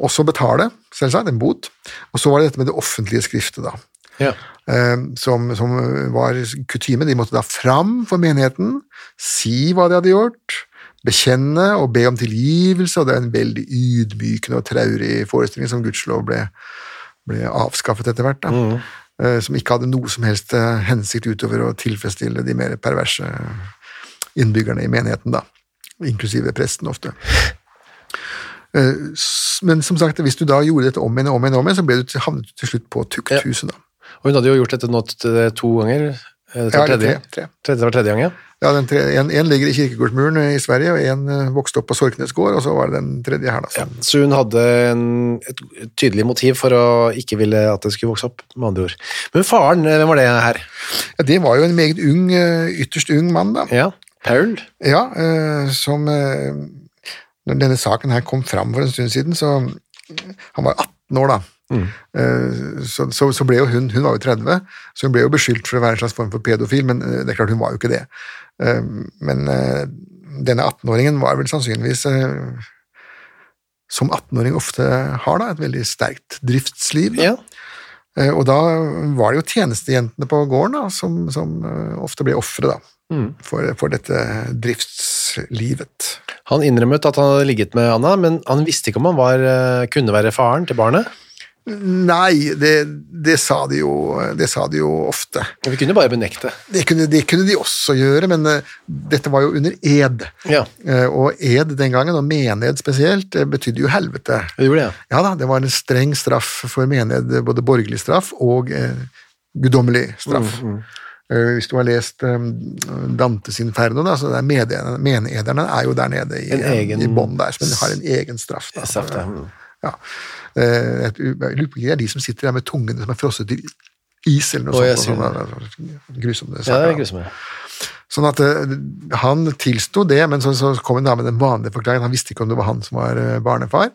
B: også betale, selvsagt, en bot. Og så var det dette med det offentlige skriftet, da.
A: Ja.
B: eh, som, som var kutyme. De måtte da fram for menigheten, si hva de hadde gjort, bekjenne og be om tilgivelse, og det er en veldig ydmykende og traurig forestilling som gudskjelov ble, ble avskaffet etter hvert. da. Mm. Som ikke hadde noe som helst eh, hensikt utover å tilfredsstille de mer perverse innbyggerne i menigheten, da. Inklusive presten ofte. Eh, Men som sagt, hvis du da gjorde dette om igjen og om igjen, om igjen, så ble du havnet du til slutt på tukthuset. da.
A: Og hun hadde jo gjort dette nå to ganger. Eh, Dette
B: Ja,
A: tredje,
B: tre, tre.
A: var tredje gang, ja.
B: Ja, den tre, en, en ligger i kirkegårdsmuren i Sverige, og en eh, vokste opp på Sorknes gård, og så var det den tredje her. da.
A: ja. Så hun hadde en, et tydelig motiv for å ikke ville at det skulle vokse opp, med andre ord. Men faren, eh, hvem var det her?
B: ja, det var jo en meget ung, eh, ytterst ung mann, da.
A: Ja, Paul?
B: Ja, eh, som Når denne saken her kom fram for en stund siden, så Han var 18 år, da. Eh, Så, så, så ble jo hun Hun var jo 30, så hun ble jo beskyldt for å være en slags form for pedofil, men eh, det er klart hun var jo ikke det. Eh, Men denne 18-åringen var vel sannsynligvis som 18-åring ofte har, da, et veldig sterkt driftsliv. Da.
A: Ja.
B: Og da var det jo tjenestejentene på gården da, som, som ofte ble ofre mm. for, for dette driftslivet.
A: Han innrømmet at han hadde ligget med Anna, men han visste ikke om han var, kunne være faren til barnet.
B: Nei, det, det, sa de jo, det sa de jo ofte.
A: Vi kunne bare benekte.
B: Det kunne, det kunne de også gjøre, men eh, dette var jo under ed.
A: Ja,
B: Eh, Og ed den gangen, og mened spesielt, det betydde jo helvete.
A: det gjorde det.
B: Ja da, det var en streng straff for mened, både borgerlig straff og eh, guddommelig straff. Eh, Hvis du har lest eh, Dantes Inferno, da, så er menederne, er jo der nede i,
A: En egen-
B: i bånn der, men de har en egen straff. Da.
A: Straff, ja. Mm.
B: Ja. Eh, Jeg lurer på det er de som sitter der med tungene som er frosset i is, eller noe
A: Å,
B: sånt. sånn. Grusomme saker. Ja,
A: grusomme.
B: Sånn at eh, han tilsto det, men så, så kom en dame med den vanlige forklaringen. Han visste ikke om det var han som var eh, barnefar.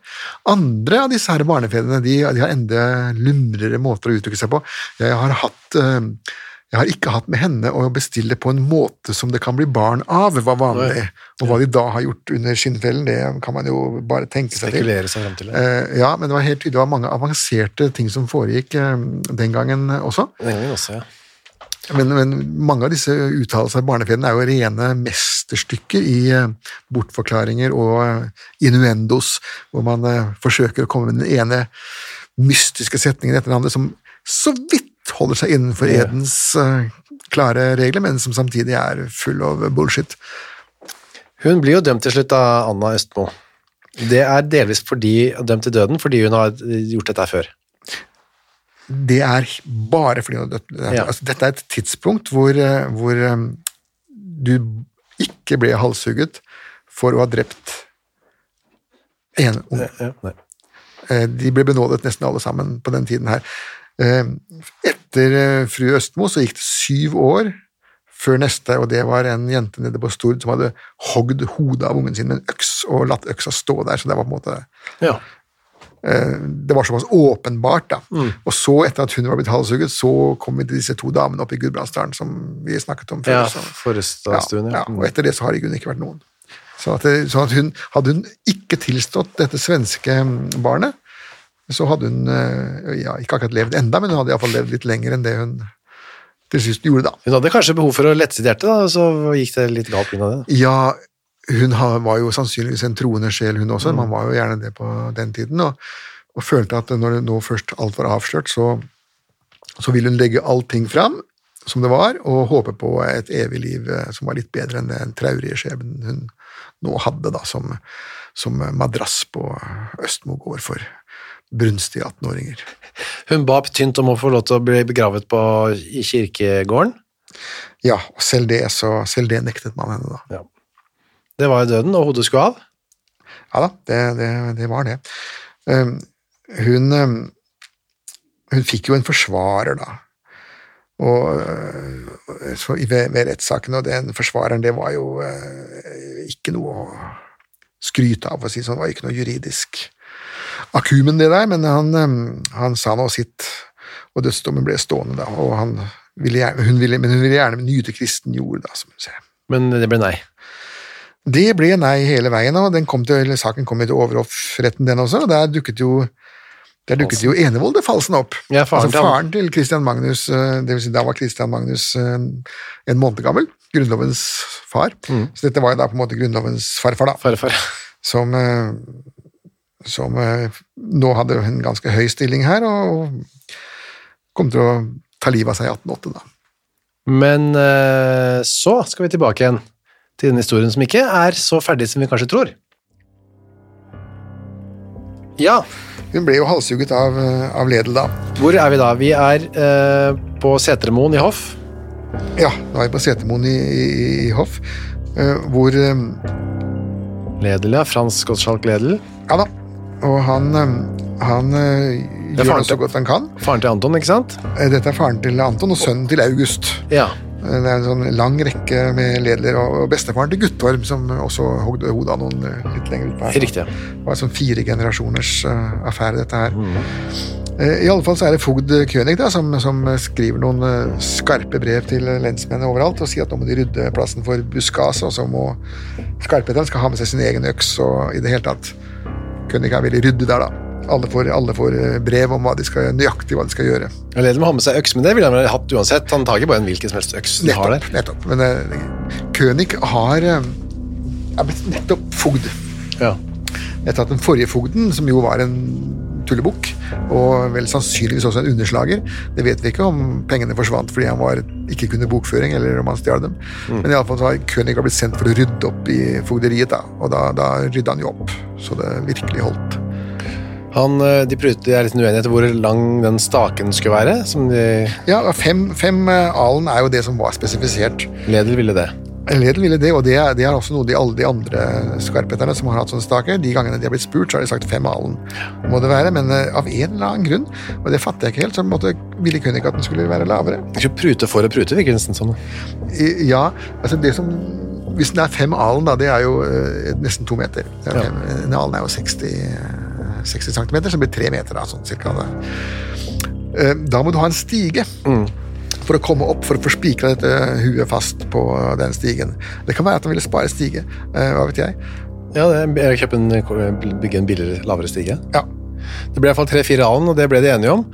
B: Andre av disse her barnefedrene de, de har enda lumrere måter å uttrykke seg på. Jeg har hatt jeg har ikke hatt med henne å bestille på en måte som det kan bli barn av, var vanlig. Og hva de da har gjort under skinnfellen, det kan man jo bare tenke seg til.
A: Seg til det.
B: Eh, ja, men det var helt tydelig, det var mange avanserte ting som foregikk eh, den gangen også.
A: Den gangen også, ja.
B: Men, men mange av disse uttalelsene i barnefedrene er jo rene mesterstykker i eh, bortforklaringer og innuendos, hvor man forsøker å komme med den ene mystiske setningen etter den andre som så vidt holder seg innenfor
A: Ja.
B: edens uh, klare regler, men som samtidig er full av bullshit.
A: Hun blir jo dømt til slutt av Anna Østmo. Det er delvis fordi, dømt til døden fordi hun har gjort dette før.
B: Det er bare fordi hun har dødd.
A: Ja.
B: Altså, dette er et tidspunkt hvor, eh, hvor um, du ikke ble halshugget for å ha drept en ung.
A: Ja.
B: Eh, De ble benådet nesten alle sammen på den tiden her. Eh, Etter eh, fru Østmo så gikk det syv år før neste, og det var en jente nede på Stord som hadde hogd hodet av ungen sin med en øks og latt øksa stå der, så det var på en måte
A: Ja.
B: eh, det var såpass åpenbart. da. Og så, etter at hun var blitt halshugget, så kom vi til disse to damene oppe i Gudbrandsdalen som vi snakket om før.
A: ja, Forrestadstuen,
B: ja, ja, og etter det så har i grunnen ikke vært noen. Så at, det, så at hun, hadde hun ikke tilstått dette svenske mm, barnet, så hadde hun eh, ja, ikke akkurat levd enda, men hun hadde iallfall levd litt lenger enn det hun til sist gjorde, da.
A: Hun hadde kanskje behov for å lette sitt hjerte, da, så gikk det litt galt pga. det.
B: Ja, hun var jo sannsynligvis en troende sjel, hun også. Man var jo gjerne det på den tiden. Og, og følte at når nå først alt var avslørt, så, så ville hun legge allting fram som det var, og håpe på et evig liv eh, som var litt bedre enn den traurige skjebnen hun nå hadde da, som, som madrass på Østmo gård for brunstige 18-åringer.
A: Hun ba tynt om å få lov til å bli begravet på, i kirkegården.
B: Ja, og selv det, så, selv det nektet man henne da.
A: Det var jo døden, og hodet skulle av.
B: Ja da, det, det, det var det. Um, hun, um, hun fikk jo en forsvarer, da. Og så ved, ved rettssaken, og den forsvareren, det var jo uh, ikke noe å skryte av, å si sånn. Det var ikke noe juridisk akumen, det der, men han, han sa nå sitt, og dødsdommen ble stående, da. Og han ville, gjerne- hun ville, men hun ville gjerne nyte kristen jord, da, som hun sier.
A: Men det ble nei.
B: Det ble nei hele veien, og den kom til, saken kom jo til overhoffretten, den også, og der dukket jo der dukket jo Enevold Falsen opp.
A: Ja, faren
B: altså faren til Christian Magnus, eh, det vil si da var Christian Magnus eh, en måned gammel, Grunnlovens far.
A: Mm.
B: Så dette var jo da på en måte Grunnlovens farfar, da,
A: Farfar.
B: som, eh, som eh, nå hadde en ganske høy stilling her, og kom til å ta livet av seg i 1808, da.
A: Men eh, så skal vi tilbake igjen til den historien som ikke er så ferdig som vi kanskje tror. Ja,
B: Hun ble jo halshugget av, eh, av Ledel da.
A: hvor er vi da? Vi er eh, på Setermoen i hoff.
B: Ja, nå er vi på Setermoen i, i, i hoff, eh, hvor eh,
A: Ledel, ja. Frans Gottschalk Ledel.
B: Ja da. Og han, eh, han eh,
A: Det
B: gjør det så godt han kan.
A: Faren til Anton, ikke sant?
B: Eh, Dette er faren til Anton og sønnen til August.
A: Ja.
B: Det er en sånn lang rekke med ledler, og bestefaren til Guttorm, som også hogde hodet av noen litt lenger ut på her.
A: Riktig.
B: Det var en sånn fire generasjoners affære, dette her.
A: Mm.
B: I alle fall så er det fogd König da, som, som skriver noen skarpe brev til lensmennene overalt og sier at nå må de rydde plassen for buskas, og så må skarpheten skal ha med seg sin egen øks, og i det hele tatt König er veldig ryddig der, da. Alle får, alle får eh, brev om hva de skal, nøyaktig hva de skal gjøre.
A: Leder Ledel må ha med seg øks, men det ville han vel hatt uansett. Han tar ikke bare en hvilken som helst øks de har der.
B: nettopp. Men eh, König har eh, er blitt nettopp fogd.
A: Ja.
B: Etter at den forrige fogden, som jo var en tullebukk, og vel sannsynligvis også en underslager, det vet vi ikke om pengene forsvant fordi han var, ikke kunne bokføring, eller om han stjal dem. Men i alle fall så har König blitt sendt for å rydde opp i fogderiet, da, og da, da rydda han jo opp, så det virkelig holdt.
A: Han, eh, de prøvde, er litt uenige etter hvor lang den staken skulle være. Som de,
B: Ja, fem, fem eh, alen er jo det som var spesifisert.
A: Ledel ville det.
B: Ledel ville det, og det, er- det er også noe de alle de andre skarpheterne som har hatt sånne staker, de gangene de har blitt spurt, så har de sagt fem alen må det være, men eh, av en eller annen grunn, og det fatter jeg ikke helt, så måtte, ville kunne ikke at den skulle være lavere.
A: Ikke prute for å prute, virker det nesten
B: sånn. Ja, altså det som Hvis den er fem alen, da, det er jo eh, nesten to meter. Er
A: Ja.
B: fem, en alen er jo 60, eh, 60 centimeter, så det blir tre meter, da, sånn cirka. Da. Eh, da må du ha en stige for å komme opp, for å få spikra dette huet fast på den stigen. Det kan være at han ville spare stige, eh, hva vet jeg.
A: Ja, det er kjøpe en, bygge en billigere, lavere stige.
B: Ja.
A: Det ble i hvert fall tre-fire alen, og det ble de enige om.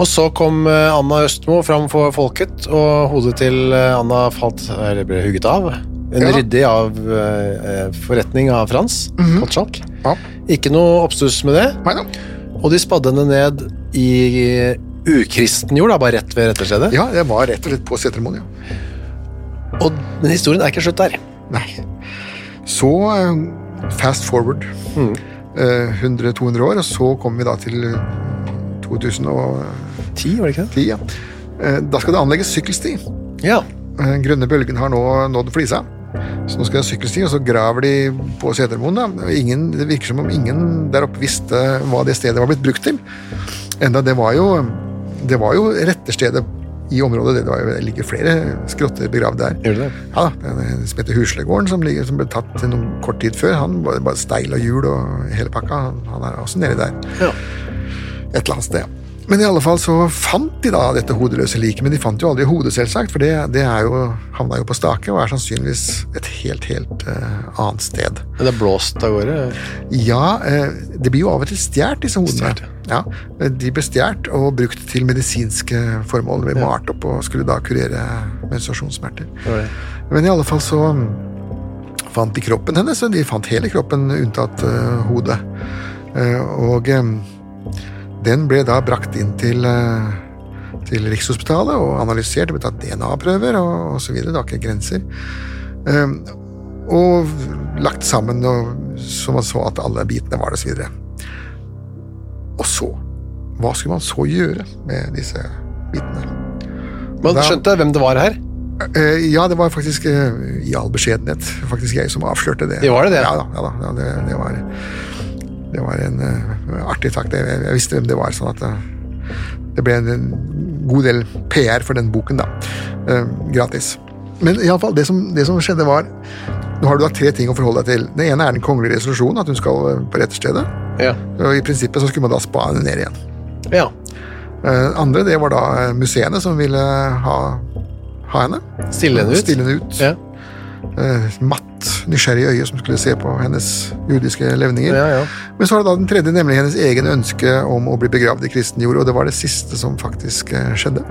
A: Og så kom eh, Anna Østmo fram for folket, og hodet til eh, Anna falt, eller ble hugget av. En
B: Ja.
A: ryddig av forretning av Frans Gottschalk.
B: Ja.
A: Ikke noe oppstuss med det.
B: Nei.
A: Og de spadde henne ned i ukristen jord, da, bare rett ved retterstedet.
B: Ja, det var rett og slett på Setermoen, ja.
A: Og, den historien er ikke slutt der.
B: Nei. Så eh, fast forward
A: Mm.
B: eh, 100-200 år, og så kommer vi da til eh, 2010,
A: var det ikke det?
B: ja. Eh, Da skal det anlegges sykkelsti.
A: Ja.
B: Eh, Grønne bølgen har nå nådd flisa. Så nå skal det ha sykkelsti, og så graver de på Setermoen. da. Ingen, det virker som om ingen der oppe visste hva det stedet var blitt brukt til. Enda det var jo, det var jo retterstedet i området. Det, var jo, det ligger flere skrotter begravd der.
A: Gjør det?
B: Ja da, den som heter Huslegården, som, ligger, som ble tatt noen kort tid før. Han var bare steil og hjul og hele pakka. Han, han er også nedi der.
A: Ja.
B: Et eller annet sted. Men i alle fall så fant de da dette hodeløse liket, men de fant jo aldri hodet, selvsagt, for det, det er jo, havna jo på stake og er sannsynligvis et helt, helt uh, annet sted.
A: Men det er blåst av gårde.
B: Ja, uh, det blir jo av og til stjålet, disse hodene.
A: Stjert,
B: Ja, de ble stjålet og brukt til medisinske formål. De ble malt opp og skulle da kurere menstruasjonssmerter.
A: Ja.
B: Men i alle fall så mm, fant de kroppen hennes, og de fant hele kroppen unntatt uh, hodet. Og eh, den ble da brakt inn til, eh, til Rikshospitalet og analysert. Det ble tatt DNA-prøver og, osv. Det har ikke grenser. Eh, og lagt sammen, og, så man så at alle bitene var det, og så videre. Og så Hva skulle man så gjøre med disse bitene?
A: Man skjønte hvem det var her.
B: Eh, ja, det var faktisk eh, i all beskjedenhet faktisk jeg som avslørte det.
A: Det var det, det?
B: Ja da. Ja, da det, det, var, det var en eh, artig sak. Jeg, jeg visste hvem det var, sånn at det, det ble en, god del PR for den boken, da. Eh, gratis. Men iallfall, det, som, det som skjedde, var Nå har du da tre ting å forholde deg til. Det ene er den kongelige resolusjonen, at hun skal eh, på retterstedet.
A: Ja.
B: Og I prinsippet så skulle man da spa henne ned igjen.
A: ja.
B: Eh, andre, det var da eh, museene som ville ha, ha henne.
A: Stille henne ut.
B: Stille henne ut.
A: Ja.
B: Eh, matt, nysgjerrig øye som skulle se på hennes judiske levninger.
A: Ja, ja.
B: Men så var det da den tredje, nemlig hennes egen ønske om å bli begravd i kristen jord, og det var det siste som faktisk eh, skjedde.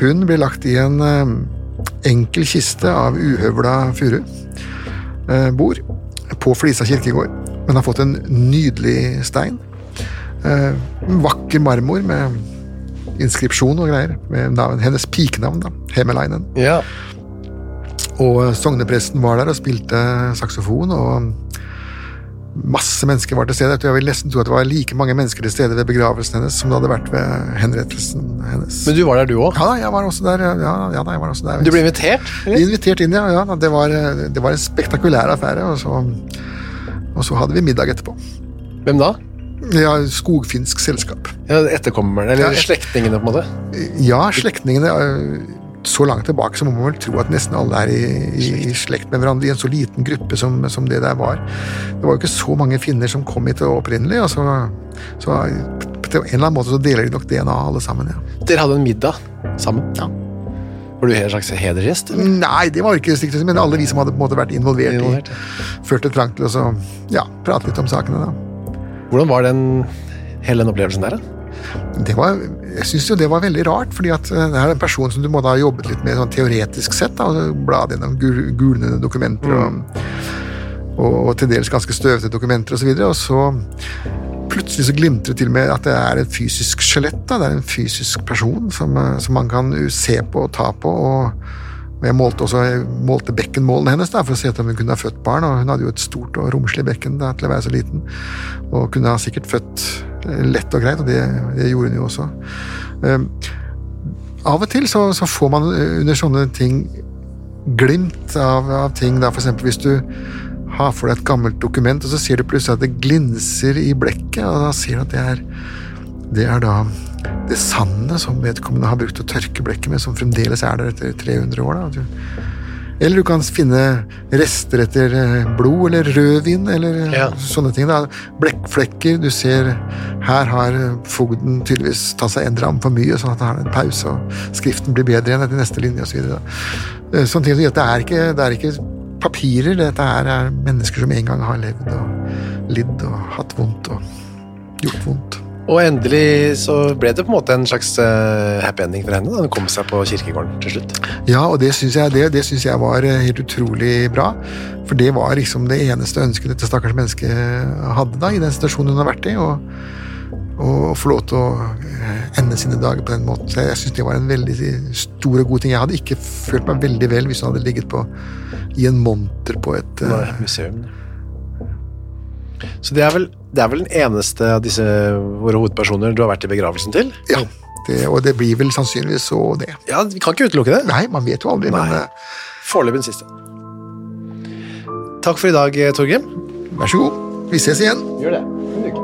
B: Hun ble lagt i en eh, enkel kiste av uhøvla furu. Eh, bord på Flisa kirkegård, men har fått en nydelig stein. Eh, vakker marmor med inskripsjon og greier, med navn, hennes pikenavn, da, Hemmeleinen.
A: ja.
B: Og sognepresten var der og spilte saksofon, og masse mennesker var til stede. Jeg vil nesten tro at det var like mange mennesker til stede ved begravelsen hennes som det hadde vært ved henrettelsen hennes.
A: Men du var der, du òg?
B: Ja jeg var også der. Ja, ja jeg var også der.
A: Du ble invitert? eller?
B: Invitert inn, ja. ja det, var, det var en spektakulær affære. Og så, og så hadde vi middag etterpå.
A: Hvem da?
B: Ja, Skogfinsk selskap.
A: Ja, Etterkommerne, eller
B: Ja, et-
A: slektningene, på en måte?
B: Ja, slektningene Så langt tilbake så må man vel tro at nesten alle er i, i, i slekt med hverandre i en så liten gruppe som, som det der var. Det var jo ikke så mange finner som kom hit opprinnelig, og så, så på en eller annen måte så deler de nok DNA alle sammen. ja.
A: Dere hadde en middag sammen?
B: Ja.
A: Var du en slags hedersgjest?
B: Nei, det var ikke riktig, men alle vi som hadde på en måte vært involvert,
A: Involvert,
B: i Førte trang til å ja, prate litt om sakene. da.
A: Hvordan var den, hele den opplevelsen der? da?
B: Det var, jeg syns jo det var veldig rart, fordi at eh, det er en person som du må da ha jobbet litt med sånn teoretisk sett, da, blad gjennom gul, gulnende dokumenter og, og, og til dels ganske støvete dokumenter osv., og, så og så plutselig så glimter det til med at det er et fysisk skjelett. da, Det er en fysisk person som, eh, som man kan se på og ta på. og og Jeg målte også jeg målte bekkenmålene hennes da, for å se om hun kunne ha født barn. og Hun hadde jo et stort og romslig bekken da, til å være så liten, og kunne ha sikkert født eh, lett og greit, og det, det gjorde hun jo også. Um, av og til så, så får man eh, under sånne ting glimt av, av ting, da, eksempel hvis du har for deg et gammelt dokument, og så ser du plutselig at det glinser i blekket, og da ser du at det er, det er da det sandet som vedkommende har brukt å tørke blekket med, som fremdeles er der etter 300 år. Da. Eller du kan finne rester etter eh, blod eller rødvin eller eh,
A: Ja.
B: sånne ting. Da. Blekkflekker. Du ser her har eh, fogden tydeligvis tatt seg en dram for mye, sånn at han har en pause, og skriften blir bedre igjen etter neste linje osv. Så sånne ting som gjør at det er ikke, det er ikke papirer, dette her er mennesker som en gang har levd og lidd og hatt vondt og gjort vondt.
A: Og endelig så ble det på en måte en slags eh, happy ending for henne da hun kom seg på kirkegården til slutt.
B: Ja, og det syns jeg, det, det synes jeg var eh, helt utrolig bra. For det var liksom det eneste ønsket dette stakkars mennesket hadde da, i den situasjonen hun har vært i. Og, og få lov til å eh, ende sine dager på den måten. Så jeg syns det var en veldig stor og god ting. Jeg hadde ikke følt meg veldig vel hvis hun hadde ligget på, i en monter på et
A: Nei, museum. Så det er, vel, det er vel den eneste av disse våre hovedpersoner du har vært i begravelsen til?
B: Ja, det, og det blir vel sannsynligvis så det.
A: Ja, vi kan ikke utelukke det.
B: Nei, man vet jo aldri,
A: Nei.
B: men eh,
A: Foreløpig den siste. Takk for i dag, eh, Torgrim.
B: vær så god. Vi ses igjen.
A: Gjør det.
C: Moderne